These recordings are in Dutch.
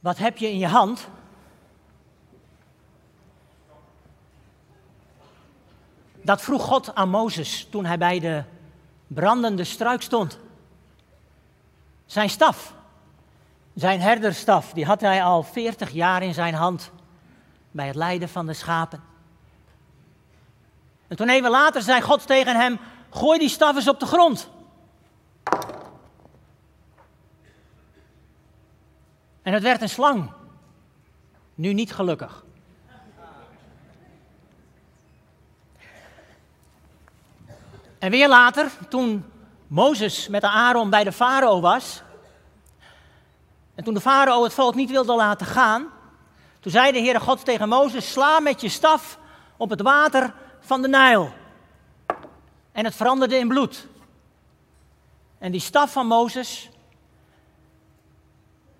Wat heb je in je hand? Dat vroeg God aan Mozes toen hij bij de brandende struik stond. Zijn staf, zijn herderstaf, die had hij al 40 jaar in zijn hand bij het leiden van de schapen. En toen even later zei God tegen hem: Gooi die staf eens op de grond. En het werd een slang. Nu niet gelukkig. En weer later, toen Mozes met de Aaron bij de farao was. En toen de farao het volk niet wilde laten gaan. Toen zei de Heere God tegen Mozes: Sla met je staf op het water van de Nijl. En het veranderde in bloed. En die staf van Mozes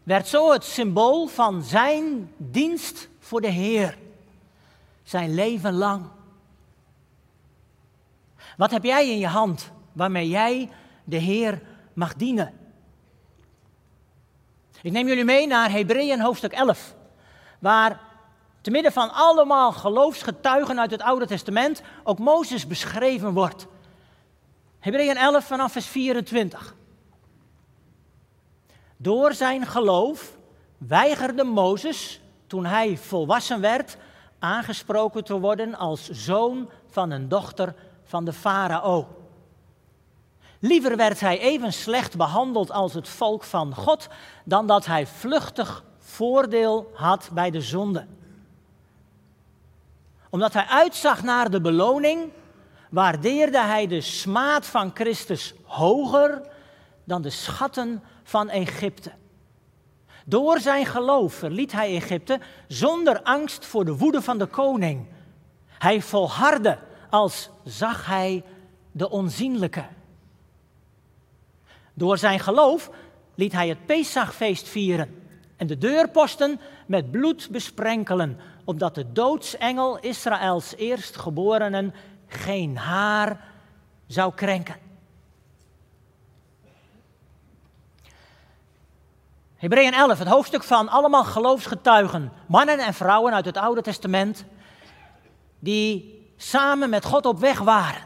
werd zo het symbool van zijn dienst voor de Heer. Zijn leven lang. Wat heb jij in je hand waarmee jij de Heer mag dienen? Ik neem jullie mee naar Hebreeën hoofdstuk 11, waar te midden van allemaal geloofsgetuigen uit het Oude Testament ook Mozes beschreven wordt. Hebreeën 11 vanaf vers 24. Door zijn geloof weigerde Mozes, toen hij volwassen werd, aangesproken te worden als zoon van een dochter van de farao. Liever werd hij even slecht behandeld als het volk van God, dan dat hij vluchtig voordeel had bij de zonde. Omdat hij uitzag naar de beloning, waardeerde hij de smaad van Christus hoger dan de schatten van Egypte. Door zijn geloof verliet hij Egypte zonder angst voor de woede van de koning. Hij volhardde als zag hij de onzienlijke. Door zijn geloof liet hij het Pesachfeest vieren en de deurposten met bloed besprenkelen, opdat de doodsengel Israëls eerstgeborenen geen haar zou krenken. Hebreeën 11, het hoofdstuk van allemaal geloofsgetuigen, mannen en vrouwen uit het Oude Testament, die samen met God op weg waren,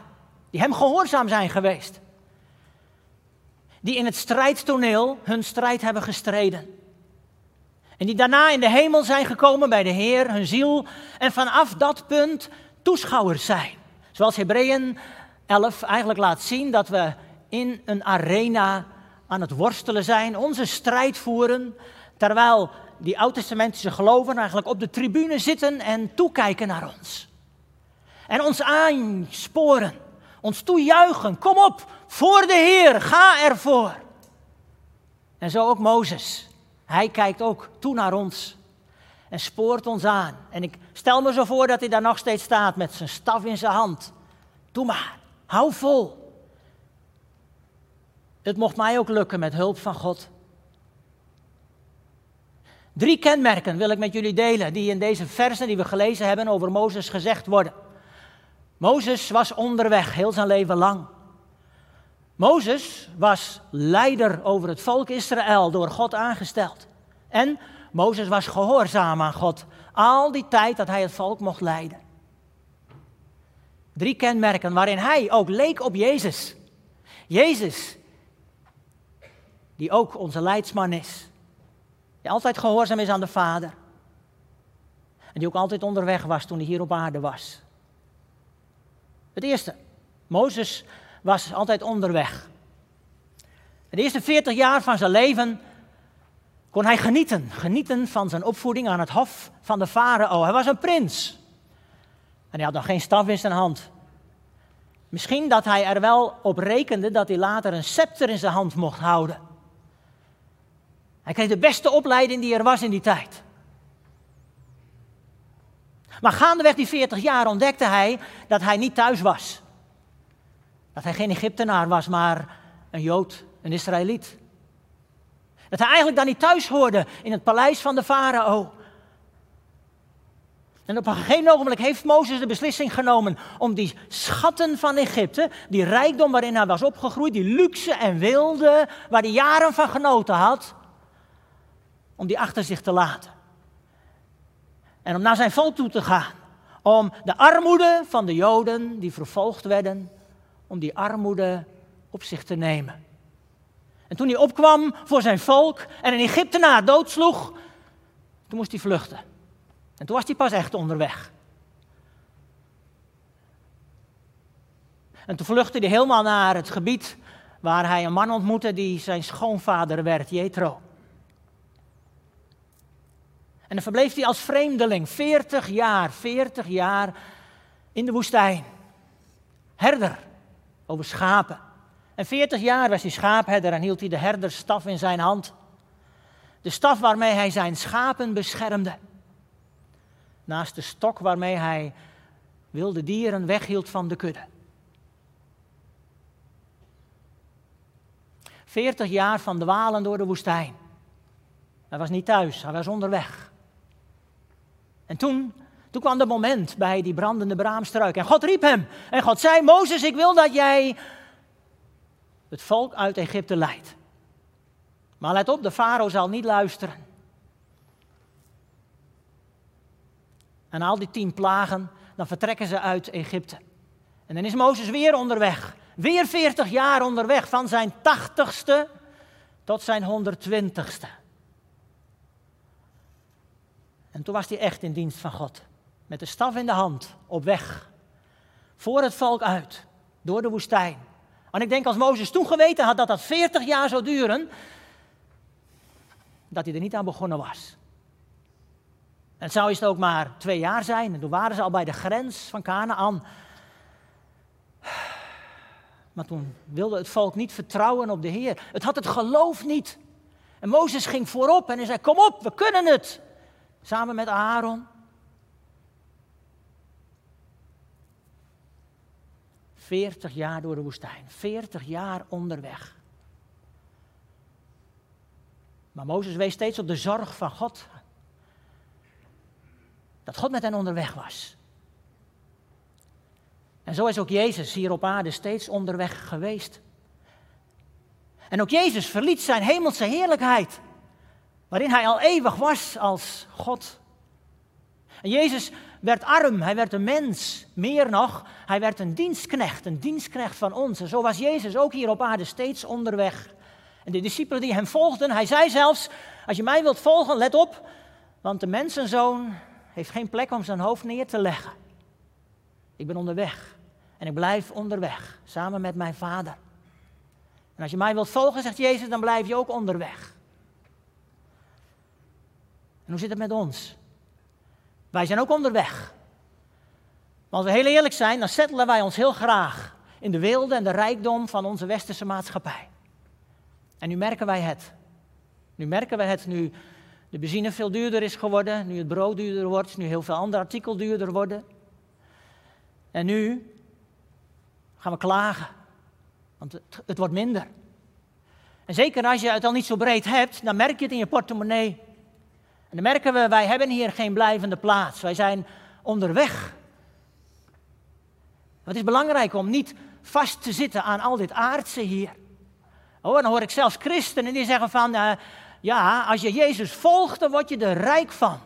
die hem gehoorzaam zijn geweest, die in het strijdtoneel hun strijd hebben gestreden. En die daarna in de hemel zijn gekomen bij de Heer, hun ziel, en vanaf dat punt toeschouwers zijn. Zoals Hebreeën 11 eigenlijk laat zien dat we in een arena aan het worstelen zijn, onze strijd voeren, terwijl die oud-testamentische gelovigen eigenlijk op de tribune zitten en toekijken naar ons. En ons aansporen, ons toejuichen, kom op, voor de Heer, ga ervoor. En zo ook Mozes. Hij kijkt ook toe naar ons en spoort ons aan. En ik stel me zo voor dat hij daar nog steeds staat met zijn staf in zijn hand. Doe maar, hou vol. Het mocht mij ook lukken met hulp van God. Drie kenmerken wil ik met jullie delen die in deze versen die we gelezen hebben over Mozes gezegd worden. Mozes was onderweg heel zijn leven lang. Mozes was leider over het volk Israël door God aangesteld. En Mozes was gehoorzaam aan God al die tijd dat hij het volk mocht leiden. Drie kenmerken waarin hij ook leek op Jezus. Jezus, die ook onze leidsman is. Die altijd gehoorzaam is aan de Vader. En die ook altijd onderweg was toen hij hier op aarde was. Het eerste, Mozes was altijd onderweg. De eerste 40 jaar van zijn leven kon hij genieten. Genieten van zijn opvoeding aan het hof van de farao. Hij was een prins. En hij had nog geen staf in zijn hand. Misschien dat hij er wel op rekende dat hij later een scepter in zijn hand mocht houden. Hij kreeg de beste opleiding die er was in die tijd. Maar gaandeweg die 40 jaar ontdekte hij dat hij niet thuis was. Dat hij geen Egyptenaar was, maar een Jood, een Israëliet. Dat hij eigenlijk daar niet thuis hoorde in het paleis van de farao. En op een gegeven ogenblik heeft Mozes de beslissing genomen om die schatten van Egypte, die rijkdom waarin hij was opgegroeid, die luxe en wilde, waar hij jaren van genoten had, om die achter zich te laten. En om naar zijn volk toe te gaan. Om de armoede van de Joden die vervolgd werden, om die armoede op zich te nemen. En toen hij opkwam voor zijn volk en een Egyptenaar doodsloeg, toen moest hij vluchten. En toen was hij pas echt onderweg. En toen vluchtte hij helemaal naar het gebied waar hij een man ontmoette die zijn schoonvader werd, Jethro. En dan verbleef hij als vreemdeling 40 jaar, 40 jaar in de woestijn. Herder over schapen. En 40 jaar was hij schaapherder en hield hij de herderstaf in zijn hand. De staf waarmee hij zijn schapen beschermde. Naast de stok waarmee hij wilde dieren weghield van de kudde. 40 jaar van dwalen door de woestijn. Hij was niet thuis, hij was onderweg. En toen, toen kwam het moment bij die brandende braamstruik. En God riep hem. En God zei: Mozes, ik wil dat jij het volk uit Egypte leidt. Maar let op, de farao zal niet luisteren. En al die tien plagen, dan vertrekken ze uit Egypte. En dan is Mozes weer onderweg. Weer 40 jaar onderweg, van zijn tachtigste tot zijn 120ste. En toen was hij echt in dienst van God. Met de staf in de hand, op weg. Voor het volk uit, door de woestijn. En ik denk als Mozes toen geweten had dat dat 40 jaar zou duren, dat hij er niet aan begonnen was. En het zou het ook maar twee jaar zijn. En toen waren ze al bij de grens van Canaan. Maar toen wilde het volk niet vertrouwen op de Heer. Het had het geloof niet. En Mozes ging voorop en hij zei: Kom op, we kunnen het. Samen met Aaron. 40 jaar door de woestijn. 40 jaar onderweg. Maar Mozes wees steeds op de zorg van God. Dat God met hen onderweg was. En zo is ook Jezus hier op aarde steeds onderweg geweest. En ook Jezus verliet zijn hemelse heerlijkheid, waarin hij al eeuwig was als God. En Jezus werd arm, hij werd een mens. Meer nog, hij werd een dienstknecht, een dienstknecht van ons. En zo was Jezus ook hier op aarde steeds onderweg. En de discipelen die hem volgden, hij zei zelfs, als je mij wilt volgen, let op, want de mensenzoon heeft geen plek om zijn hoofd neer te leggen. Ik ben onderweg. En ik blijf onderweg, samen met mijn vader. En als je mij wilt volgen, zegt Jezus, dan blijf je ook onderweg. En hoe zit het met ons? Wij zijn ook onderweg. Maar als we heel eerlijk zijn, dan settelen wij ons heel graag in de wilde en de rijkdom van onze westerse maatschappij. En nu merken wij het. Nu merken wij het nu de benzine veel duurder is geworden, nu het brood duurder wordt, nu heel veel andere artikelen duurder worden. En nu gaan we klagen, want het, het wordt minder. En zeker als je het al niet zo breed hebt, dan merk je het in je portemonnee. En dan merken we, wij hebben hier geen blijvende plaats. Wij zijn onderweg. Het is belangrijk om niet vast te zitten aan al dit aardse hier. Oh, dan hoor ik zelfs christenen die zeggen van, uh, ja, als je Jezus volgt, dan word je er rijk van.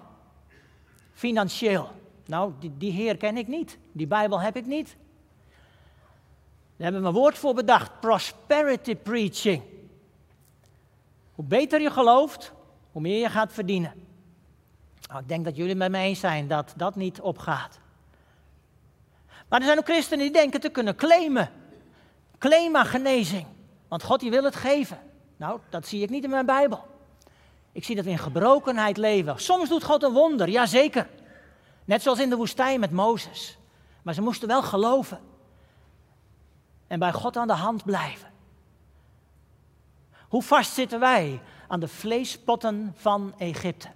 Financieel. Nou, die, die Heer ken ik niet. Die Bijbel heb ik niet. Daar hebben we een woord voor bedacht: prosperity preaching. Hoe beter je gelooft, hoe meer je gaat verdienen. Nou, ik denk dat jullie met me eens zijn dat dat niet opgaat. Maar er zijn ook christenen die denken te kunnen claimen. Claim genezing. Want God die wil het geven. Nou, dat zie ik niet in mijn Bijbel. Ik zie dat we in gebrokenheid leven. Soms doet God een wonder, ja zeker. Net zoals in de woestijn met Mozes. Maar ze moesten wel geloven. En bij God aan de hand blijven. Hoe vast zitten wij aan de vleespotten van Egypte?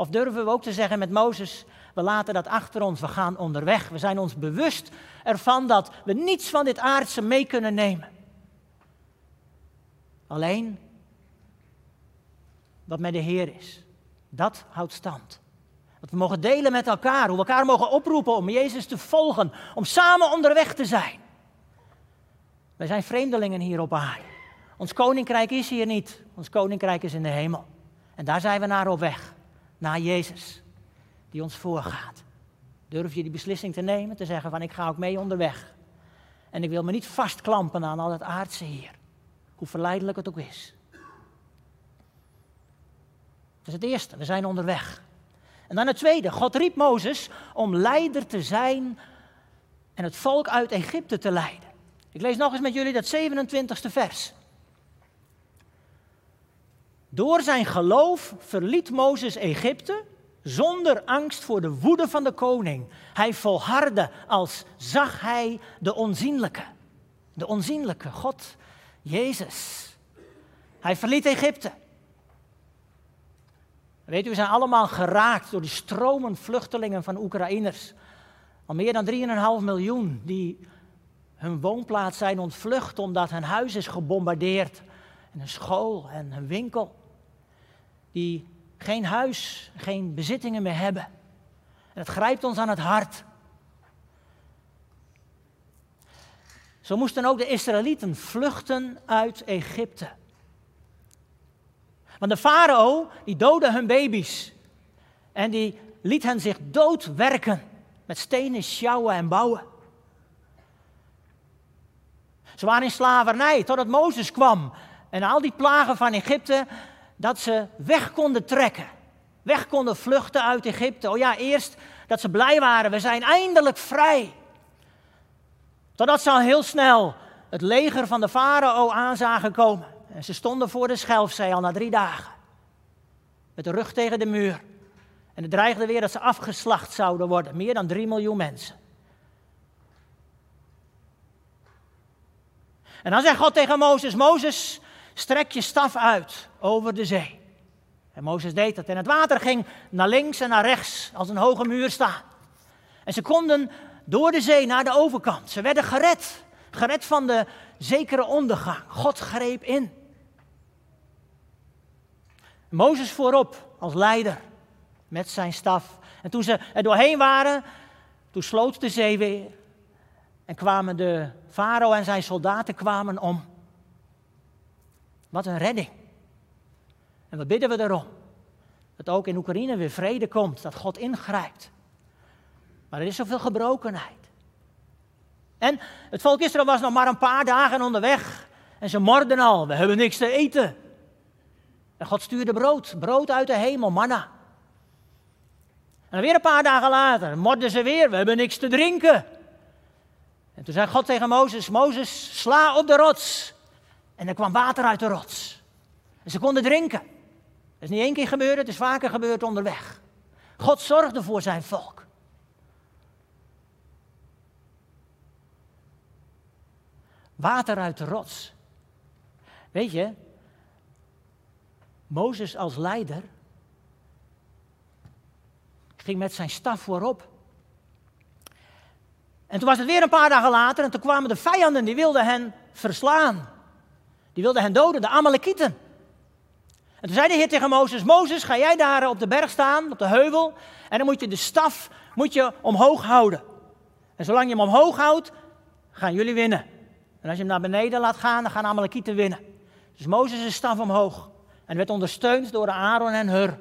Of durven we ook te zeggen met Mozes, we laten dat achter ons, we gaan onderweg. We zijn ons bewust ervan dat we niets van dit aardse mee kunnen nemen. Alleen wat met de Heer is, dat houdt stand. Dat we mogen delen met elkaar, hoe we elkaar mogen oproepen om Jezus te volgen, om samen onderweg te zijn. Wij zijn vreemdelingen hier op aarde. Ons koninkrijk is hier niet, ons koninkrijk is in de hemel. En daar zijn we naar op weg. Naar Jezus, die ons voorgaat. Durf je die beslissing te nemen, te zeggen van ik ga ook mee onderweg. En ik wil me niet vastklampen aan al het aardse hier. Hoe verleidelijk het ook is. Dat is het eerste, we zijn onderweg. En dan het tweede, God riep Mozes om leider te zijn en het volk uit Egypte te leiden. Ik lees nog eens met jullie dat 27e vers. Door zijn geloof verliet Mozes Egypte zonder angst voor de woede van de koning. Hij volhardde als zag hij de onzienlijke. De onzienlijke, God, Jezus. Hij verliet Egypte. Weet u, we zijn allemaal geraakt door die stromen vluchtelingen van Oekraïners. Al meer dan 3,5 miljoen die hun woonplaats zijn ontvlucht omdat hun huis is gebombardeerd. En een school en een winkel. Die geen huis, geen bezittingen meer hebben. En het grijpt ons aan het hart. Zo moesten ook de Israëlieten vluchten uit Egypte. Want de farao, die doodde hun baby's. En die liet hen zich doodwerken met stenen sjouwen en bouwen. Ze waren in slavernij totdat Mozes kwam. En al die plagen van Egypte, dat ze weg konden trekken. Weg konden vluchten uit Egypte. Oh ja, eerst dat ze blij waren, we zijn eindelijk vrij. Totdat ze al heel snel het leger van de farao aan zagen komen. En ze stonden voor de Schelfzee al na drie dagen. Met de rug tegen de muur. En het dreigde weer dat ze afgeslacht zouden worden. Meer dan drie miljoen mensen. En dan zegt God tegen Mozes: Mozes, strek je staf uit over de zee. En Mozes deed dat. En het water ging naar links en naar rechts als een hoge muur staan. En ze konden door de zee naar de overkant. Ze werden gered. Gered van de zekere ondergang. God greep in. Mozes voorop als leider met zijn staf. En toen ze er doorheen waren, toen sloot de zee weer. En kwamen de farao en zijn soldaten kwamen om. Wat een redding. En wat bidden we erom? Dat ook in Oekraïne weer vrede komt, dat God ingrijpt. Maar er is zoveel gebrokenheid. En het volk Israël was nog maar een paar dagen onderweg. En ze morden al, we hebben niks te eten. En God stuurde brood, brood uit de hemel, manna. En weer een paar dagen later morden ze weer, we hebben niks te drinken. En toen zei God tegen Mozes, Mozes, sla op de rots. En er kwam water uit de rots. En ze konden drinken. Dat is niet één keer gebeurd, het is vaker gebeurd onderweg. God zorgde voor zijn volk. Water uit de rots. Weet je, Mozes als leider ging met zijn staf voorop. En toen was het weer een paar dagen later en toen kwamen de vijanden, die wilden hen verslaan. Die wilden hen doden, de Amalekieten. En toen zei de Heer tegen Mozes, Mozes, ga jij daar op de berg staan, op de heuvel, en dan moet je de staf moet je omhoog houden. En zolang je hem omhoog houdt, gaan jullie winnen. En als je hem naar beneden laat gaan, dan gaan Amalekieten winnen. Dus Mozes is staf omhoog. En werd ondersteund door Aaron en Hur.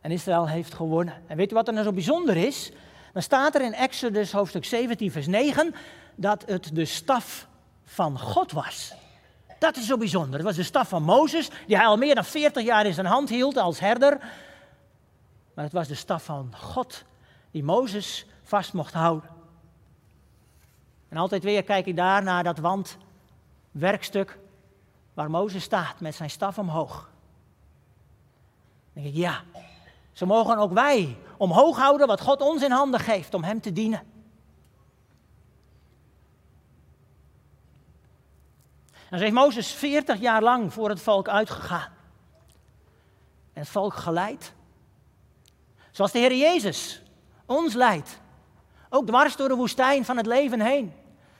En Israël heeft gewonnen. En weet u wat er nou zo bijzonder is? Dan staat er in Exodus hoofdstuk 17, vers 9, dat het de staf van God was. Dat is zo bijzonder. Het was de staf van Mozes, die hij al meer dan 40 jaar in zijn hand hield als herder. Maar het was de staf van God, die Mozes vast mocht houden. En altijd weer kijk ik daar naar dat wandwerkstuk waar Mozes staat met zijn staf omhoog. Dan denk ik, ja, zo mogen ook wij omhoog houden wat God ons in handen geeft om Hem te dienen. En zo heeft Mozes 40 jaar lang voor het volk uitgegaan. En het volk geleid. Zoals de Heer Jezus ons leidt. Ook dwars door de woestijn van het leven heen.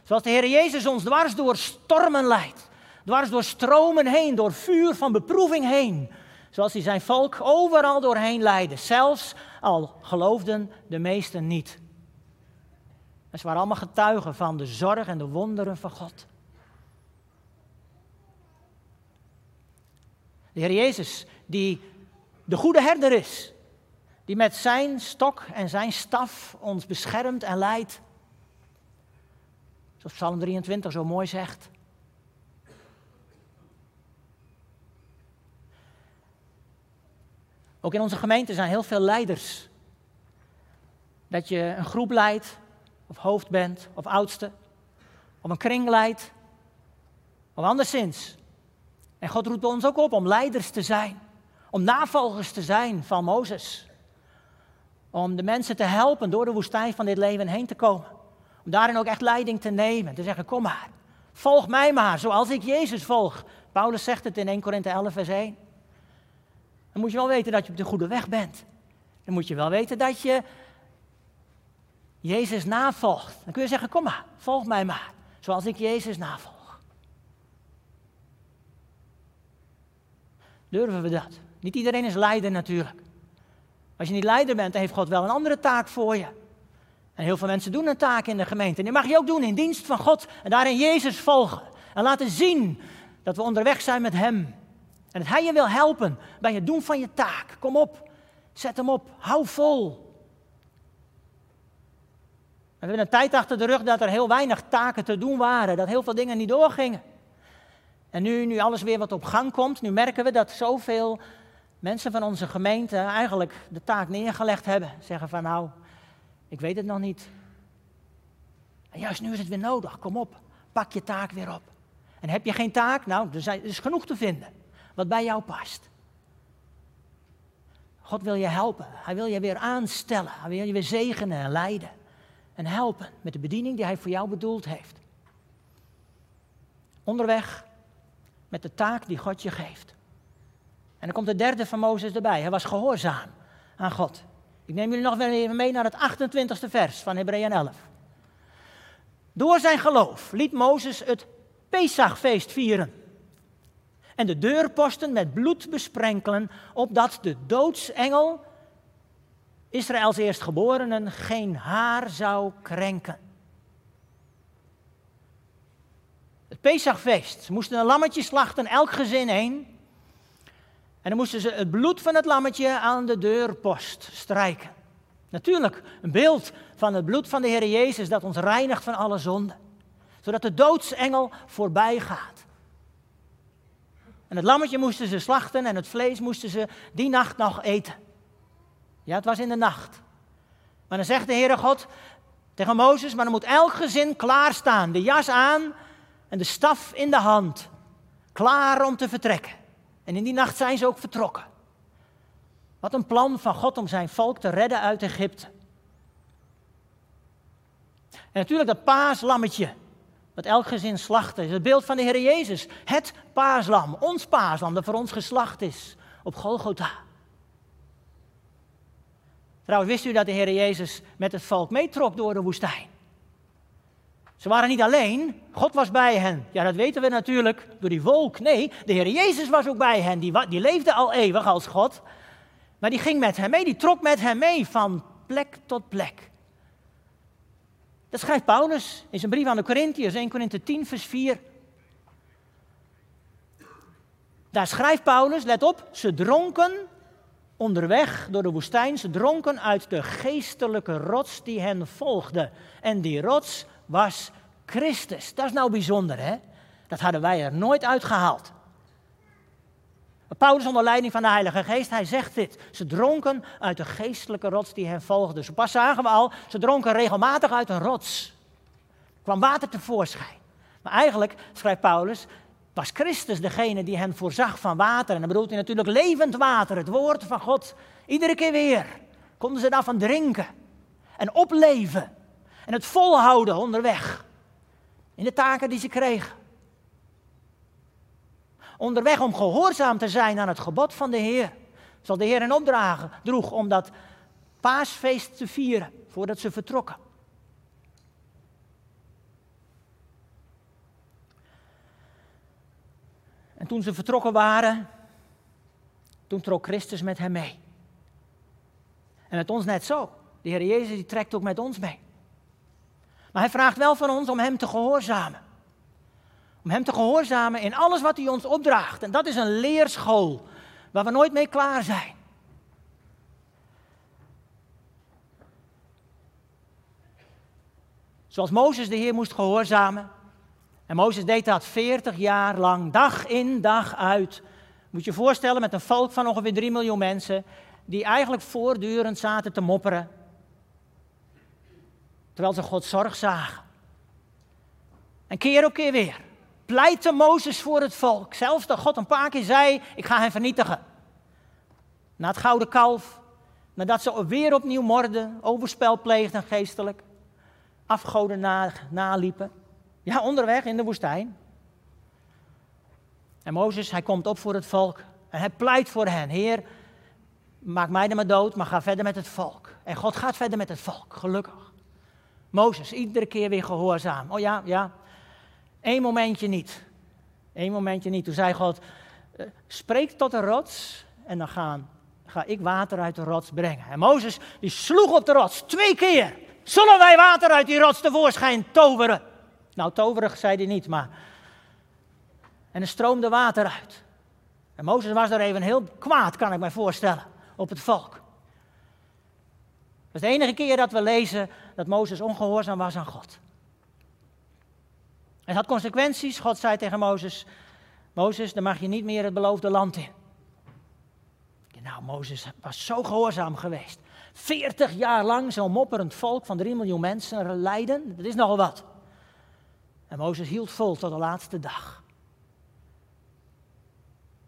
Zoals de Heer Jezus ons dwars door stormen leidt. Dwars door stromen heen, door vuur van beproeving heen. Zoals hij zijn volk overal doorheen leidde. Zelfs al geloofden de meesten niet. En ze waren allemaal getuigen van de zorg en de wonderen van God. De Heer Jezus, die de goede herder is, die met zijn stok en zijn staf ons beschermt en leidt. Zoals Psalm 23 zo mooi zegt. Ook in onze gemeente zijn heel veel leiders. Dat je een groep leidt, of hoofd bent, of oudste, of een kring leidt, of anderszins. En God roept ons ook op om leiders te zijn, om navolgers te zijn van Mozes. Om de mensen te helpen door de woestijn van dit leven heen te komen. Om daarin ook echt leiding te nemen, te zeggen, kom maar, volg mij maar, zoals ik Jezus volg. Paulus zegt het in 1 Korinthe 11, vers 1. Dan moet je wel weten dat je op de goede weg bent. Dan moet je wel weten dat je Jezus navolgt. Dan kun je zeggen, kom maar, volg mij maar, zoals ik Jezus navolg. Durven we dat? Niet iedereen is leider natuurlijk. Als je niet leider bent, dan heeft God wel een andere taak voor je. En heel veel mensen doen een taak in de gemeente. En die mag je ook doen in dienst van God en daarin Jezus volgen. En laten zien dat we onderweg zijn met Hem. En dat Hij je wil helpen bij het doen van je taak. Kom op, zet hem op, hou vol. We hebben een tijd achter de rug dat er heel weinig taken te doen waren, dat heel veel dingen niet doorgingen. En nu, nu alles weer wat op gang komt, nu merken we dat zoveel mensen van onze gemeente eigenlijk de taak neergelegd hebben. Zeggen van nou, ik weet het nog niet. En juist nu is het weer nodig, kom op, pak je taak weer op. En heb je geen taak, nou, er is genoeg te vinden wat bij jou past. God wil je helpen. Hij wil je weer aanstellen. Hij wil je weer zegenen en leiden. En helpen met de bediening die hij voor jou bedoeld heeft. Onderweg met de taak die God je geeft. En dan komt de derde van Mozes erbij. Hij was gehoorzaam aan God. Ik neem jullie nog weer even mee naar het 28e vers van Hebreeën 11. Door zijn geloof liet Mozes het Pesachfeest vieren en de deurposten met bloed besprenkelen, opdat de doodsengel, Israëls eerstgeborenen, geen haar zou krenken. Het moesten een lammetje slachten, elk gezin één. En dan moesten ze het bloed van het lammetje aan de deurpost strijken. Natuurlijk, een beeld van het bloed van de Heer Jezus dat ons reinigt van alle zonden. Zodat de doodsengel voorbij gaat. En het lammetje moesten ze slachten en het vlees moesten ze die nacht nog eten. Ja, het was in de nacht. Maar dan zegt de Heere God tegen Mozes, maar dan moet elk gezin klaarstaan. De jas aan en de staf in de hand. Klaar om te vertrekken. En in die nacht zijn ze ook vertrokken. Wat een plan van God om zijn volk te redden uit Egypte. En natuurlijk dat paaslammetje dat elk gezin slachten is het beeld van de Heer Jezus. Het paaslam, ons paaslam dat voor ons geslacht is op Golgotha. Trouwens, wist u dat de Heer Jezus met het volk meetrok door de woestijn? Ze waren niet alleen, God was bij hen. Ja, dat weten we natuurlijk door die wolk. Nee, de Heer Jezus was ook bij hen. Die, die leefde al eeuwig als God. Maar die ging met hem mee, die trok met hem mee van plek tot plek. Dat schrijft Paulus in zijn brief aan de Corinthiërs, 1 Korinthe 10, vers 4. Daar schrijft Paulus, let op, ze dronken onderweg door de woestijn, ze dronken uit de geestelijke rots die hen volgde. En die rots was Christus. Dat is nou bijzonder, hè? Dat hadden wij er nooit uitgehaald. Paulus onder leiding van de Heilige Geest, hij zegt dit. Ze dronken uit de geestelijke rots die hen volgde. Zo pas zagen we al, ze dronken regelmatig uit een rots. Er kwam water tevoorschijn. Maar eigenlijk, schrijft Paulus, was Christus degene die hen voorzag van water. En dan bedoelt hij natuurlijk levend water, het woord van God. Iedere keer weer konden ze daarvan drinken en opleven en het volhouden onderweg. In de taken die ze kregen onderweg om gehoorzaam te zijn aan het gebod van de Heer. Zal de Heer een opdragen droeg om dat paasfeest te vieren voordat ze vertrokken. En toen ze vertrokken waren, toen trok Christus met hem mee. En met ons net zo. De Heer Jezus die trekt ook met ons mee. Maar hij vraagt wel van ons om hem te gehoorzamen Om Hem te gehoorzamen in alles wat Hij ons opdraagt. En dat is een leerschool waar we nooit mee klaar zijn. Zoals Mozes de Heer moest gehoorzamen. En Mozes deed dat 40 jaar lang, dag in, dag uit. Moet je je voorstellen met een volk van ongeveer 3 miljoen mensen, die eigenlijk voortdurend zaten te mopperen. Terwijl ze Gods zorg zagen. En keer op keer weer pleitte Mozes voor het volk. Zelfs dat God een paar keer zei, ik ga hen vernietigen. Na het gouden kalf, nadat ze weer opnieuw morden, overspel pleegden geestelijk afgoden na, naliepen. Ja, onderweg in de woestijn. En Mozes, hij komt op voor het volk. En hij pleit voor hen. Heer, maak mij er maar dood, maar ga verder met het volk. En God gaat verder met het volk, gelukkig. Mozes, iedere keer weer gehoorzaam. Oh ja, ja. Eén momentje niet. Eén momentje niet. Toen zei God, eh, spreek tot de rots en dan gaan, ga ik water uit de rots brengen. En Mozes, die sloeg op de rots twee keer. Zullen wij water uit die rots tevoorschijn toveren? Nou, toverig zei hij niet, maar. En er stroomde water uit. En Mozes was er even heel kwaad, kan ik mij voorstellen, op het volk. Dat is de enige keer dat we lezen dat Mozes ongehoorzaam was aan God. Het had consequenties. God zei tegen Mozes: Mozes, dan mag je niet meer het beloofde land in. Nou, Mozes was zo gehoorzaam geweest. 40 jaar lang zo'n mopperend volk van 3 miljoen mensen lijden, dat is nogal wat. En Mozes hield vol tot de laatste dag.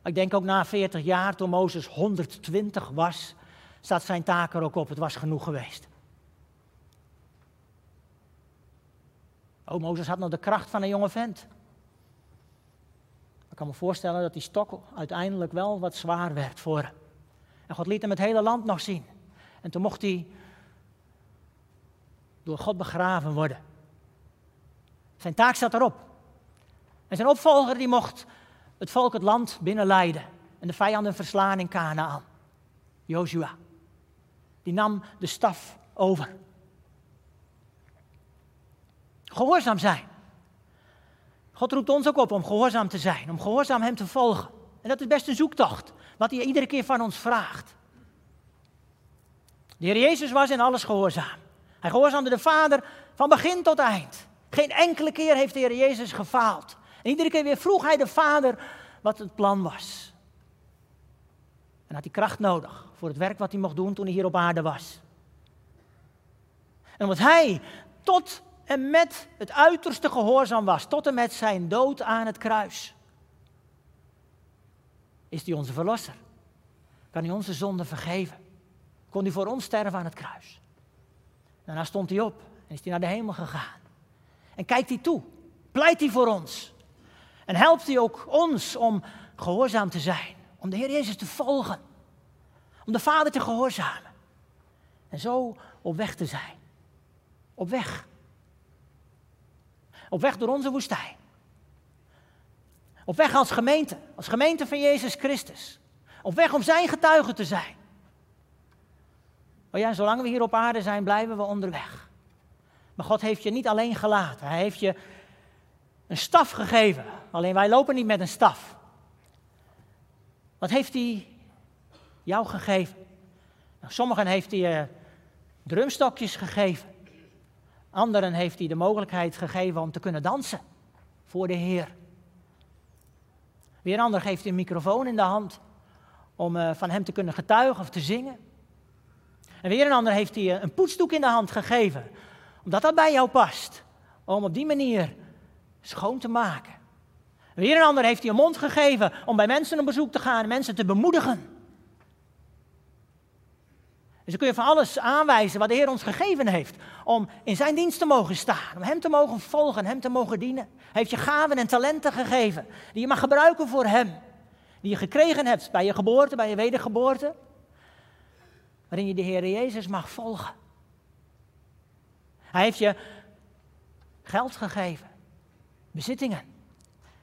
Ik denk ook na 40 jaar, toen Mozes 120 was, staat zijn taak er ook op. Het was genoeg geweest. Oh, Mozes had nog de kracht van een jonge vent. Ik kan me voorstellen dat die stok uiteindelijk wel wat zwaar werd voor hem. En God liet hem het hele land nog zien. En toen mocht hij door God begraven worden. Zijn taak zat erop. En zijn opvolger die mocht het volk het land binnenleiden en de vijanden verslaan in Canaan. Joshua. Die nam de staf over. Gehoorzaam zijn. God roept ons ook op om gehoorzaam te zijn, om gehoorzaam Hem te volgen. En dat is best een zoektocht, wat Hij iedere keer van ons vraagt. De Heer Jezus was in alles gehoorzaam. Hij gehoorzaamde de Vader van begin tot eind. Geen enkele keer heeft de Heer Jezus gefaald. En iedere keer weer vroeg hij de Vader wat het plan was. En had hij kracht nodig voor het werk wat hij mocht doen toen hij hier op aarde was. En omdat hij tot en met het uiterste gehoorzaam was, tot en met zijn dood aan het kruis, is hij onze verlosser. Kan hij onze zonde vergeven kon hij voor ons sterven aan het kruis. Daarna stond hij op en is hij naar de hemel gegaan. En kijkt hij toe, pleit hij voor ons. En helpt hij ook ons om gehoorzaam te zijn, om de Heer Jezus te volgen, om de Vader te gehoorzamen. En zo op weg te zijn. Op weg. Op weg door onze woestijn. Op weg als gemeente, als gemeente van Jezus Christus. Op weg om zijn getuige te zijn. Oh ja, zolang we hier op aarde zijn, blijven we onderweg. Maar God heeft je niet alleen gelaten. Hij heeft je een staf gegeven. Alleen wij lopen niet met een staf. Wat heeft hij jou gegeven? Nou, sommigen heeft hij uh, drumstokjes gegeven. Anderen heeft hij de mogelijkheid gegeven om te kunnen dansen voor de Heer. Weer een ander geeft hij een microfoon in de hand om uh, van hem te kunnen getuigen of te zingen. En weer een ander heeft hij een poetsdoek in de hand gegeven, omdat dat bij jou past. Om op die manier schoon te maken. En weer een ander heeft hij een mond gegeven om bij mensen op bezoek te gaan en mensen te bemoedigen. Dus dan kun je van alles aanwijzen wat de Heer ons gegeven heeft. Om in zijn dienst te mogen staan. Om hem te mogen volgen, hem te mogen dienen. Hij heeft je gaven en talenten gegeven. Die je mag gebruiken voor hem. Die je gekregen hebt bij je geboorte, bij je wedergeboorte waarin je de Heer Jezus mag volgen. Hij heeft je geld gegeven, bezittingen.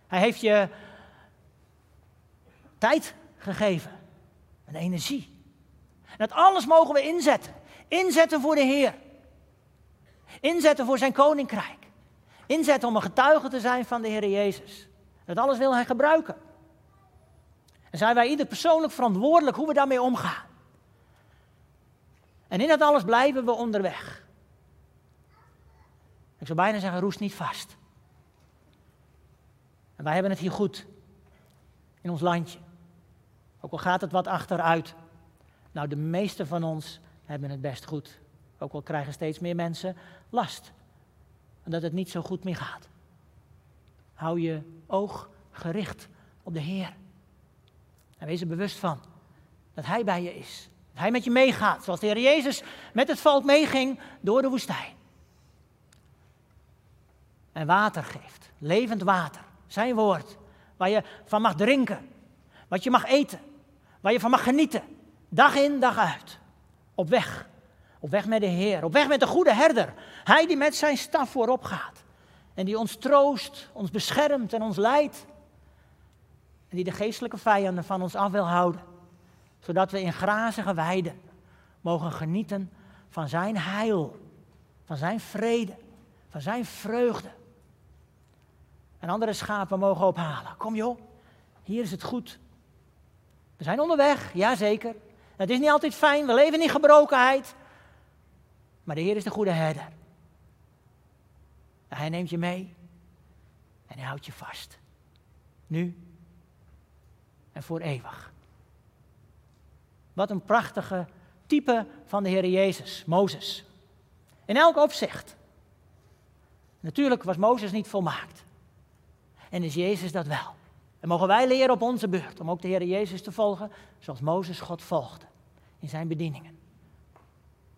Hij heeft je tijd gegeven en energie. En dat alles mogen we inzetten. Inzetten voor de Heer. Inzetten voor zijn koninkrijk. inzetten om een getuige te zijn van de Heer Jezus. Dat alles wil Hij gebruiken. En zijn wij ieder persoonlijk verantwoordelijk hoe we daarmee omgaan. En in dat alles blijven we onderweg. Ik zou bijna zeggen, roest niet vast. En wij hebben het hier goed. In ons landje. Ook al gaat het wat achteruit. Nou, de meeste van ons hebben het best goed. Ook al krijgen steeds meer mensen last. Omdat het niet zo goed meer gaat. Hou je oog gericht op de Heer. En wees er bewust van dat Hij bij je is. Dat Hij met je meegaat, zoals de Heer Jezus met het volk meeging door de woestijn. En water geeft, levend water, zijn woord, waar je van mag drinken, wat je mag eten, waar je van mag genieten, dag in, dag uit. Op weg, op weg met de Heer, op weg met de goede herder. Hij die met zijn staf voorop gaat en die ons troost, ons beschermt en ons leidt. En die de geestelijke vijanden van ons af wil houden. Zodat we in grazige weiden mogen genieten van zijn heil, van zijn vrede, van zijn vreugde. En andere schapen mogen ophalen. Kom joh, hier is het goed. We zijn onderweg, jazeker. Het is niet altijd fijn, we leven in gebrokenheid. Maar de Heer is de goede herder. hij neemt je mee en hij houdt je vast. Nu en voor eeuwig. Wat een prachtige type van de Heer Jezus, Mozes. In elk opzicht. Natuurlijk was Mozes niet volmaakt. En is Jezus dat wel. En mogen wij leren op onze beurt om ook de Heer Jezus te volgen zoals Mozes God volgde in zijn bedieningen.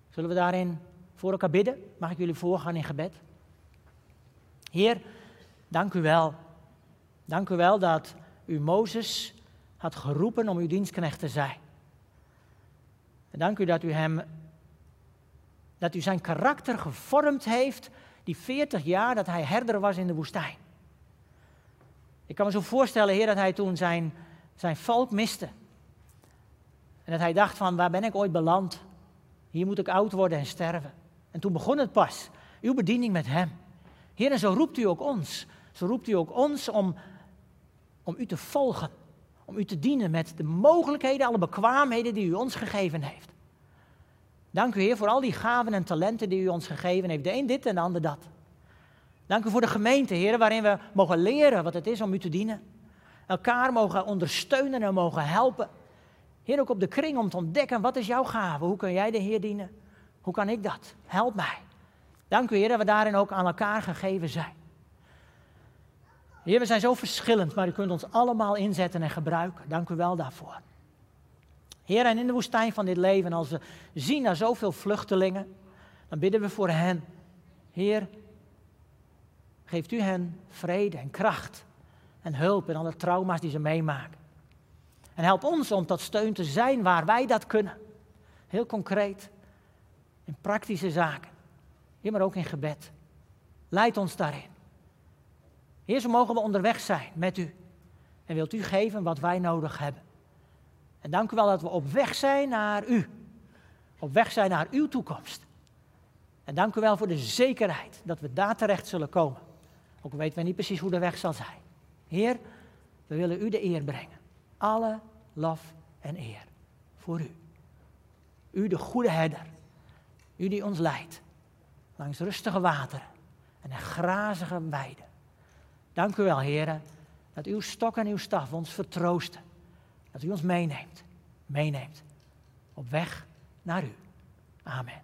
Zullen we daarin voor elkaar bidden? Mag ik jullie voorgaan in gebed? Heer, dank u wel. Dank u wel dat u Mozes had geroepen om uw dienstknecht te zijn. En dank u dat u hem, dat u zijn karakter gevormd heeft, die 40 jaar dat hij herder was in de woestijn. Ik kan me zo voorstellen, Heer, dat hij toen zijn, zijn volk miste. En dat hij dacht van, waar ben ik ooit beland? Hier moet ik oud worden en sterven. En toen begon het pas, uw bediening met hem. Heer, en zo roept u ook ons. Zo roept u ook ons om, om u te volgen om u te dienen met de mogelijkheden, alle bekwaamheden die u ons gegeven heeft. Dank u Heer voor al die gaven en talenten die u ons gegeven heeft. De een dit en de ander dat. Dank u voor de gemeente, Heer, waarin we mogen leren wat het is om u te dienen. Elkaar mogen ondersteunen en mogen helpen. Heer, ook op de kring om te ontdekken, wat is jouw gave? Hoe kun jij de Heer dienen? Hoe kan ik dat? Help mij. Dank u, Heer, dat we daarin ook aan elkaar gegeven zijn. Heer, we zijn zo verschillend, maar u kunt ons allemaal inzetten en gebruiken. Dank u wel daarvoor. Heer, en in de woestijn van dit leven, als we zien naar zoveel vluchtelingen, dan bidden we voor hen. Heer, geeft u hen vrede en kracht en hulp in alle trauma's die ze meemaken. En help ons om tot steun te zijn waar wij dat kunnen. Heel concreet, in praktische zaken. Heer, maar ook in gebed. Leid ons daarin. Heer, zo mogen we onderweg zijn met u. En wilt u geven wat wij nodig hebben. En dank u wel dat we op weg zijn naar u. Op weg zijn naar uw toekomst. En dank u wel voor de zekerheid dat we daar terecht zullen komen. Ook weten we niet precies hoe de weg zal zijn. Heer, we willen u de eer brengen. Alle lof en eer voor u. U de goede herder. U die ons leidt langs rustige wateren en grazige weiden. Dank u wel, heren, dat uw stok en uw staf ons vertroosten. Dat u ons meeneemt, meeneemt op weg naar u. Amen.